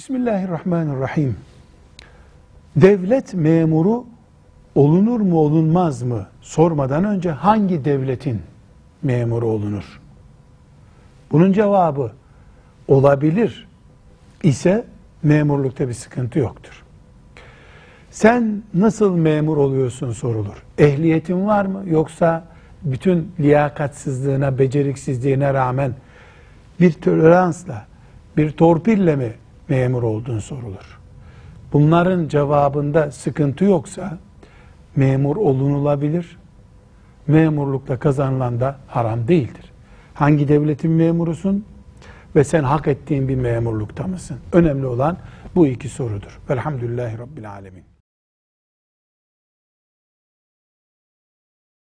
Bismillahirrahmanirrahim. Devlet memuru olunur mu olunmaz mı sormadan önce hangi devletin memuru olunur? Bunun cevabı olabilir ise memurlukta bir sıkıntı yoktur. Sen nasıl memur oluyorsun sorulur. Ehliyetin var mı yoksa bütün liyakatsizliğine, beceriksizliğine rağmen bir toleransla, bir torpille mi memur olduğun sorulur. Bunların cevabında sıkıntı yoksa memur olunulabilir. Memurlukla kazanılan da haram değildir. Hangi devletin memurusun ve sen hak ettiğin bir memurlukta mısın? Önemli olan bu iki sorudur. Velhamdülillahi Rabbil Alemin.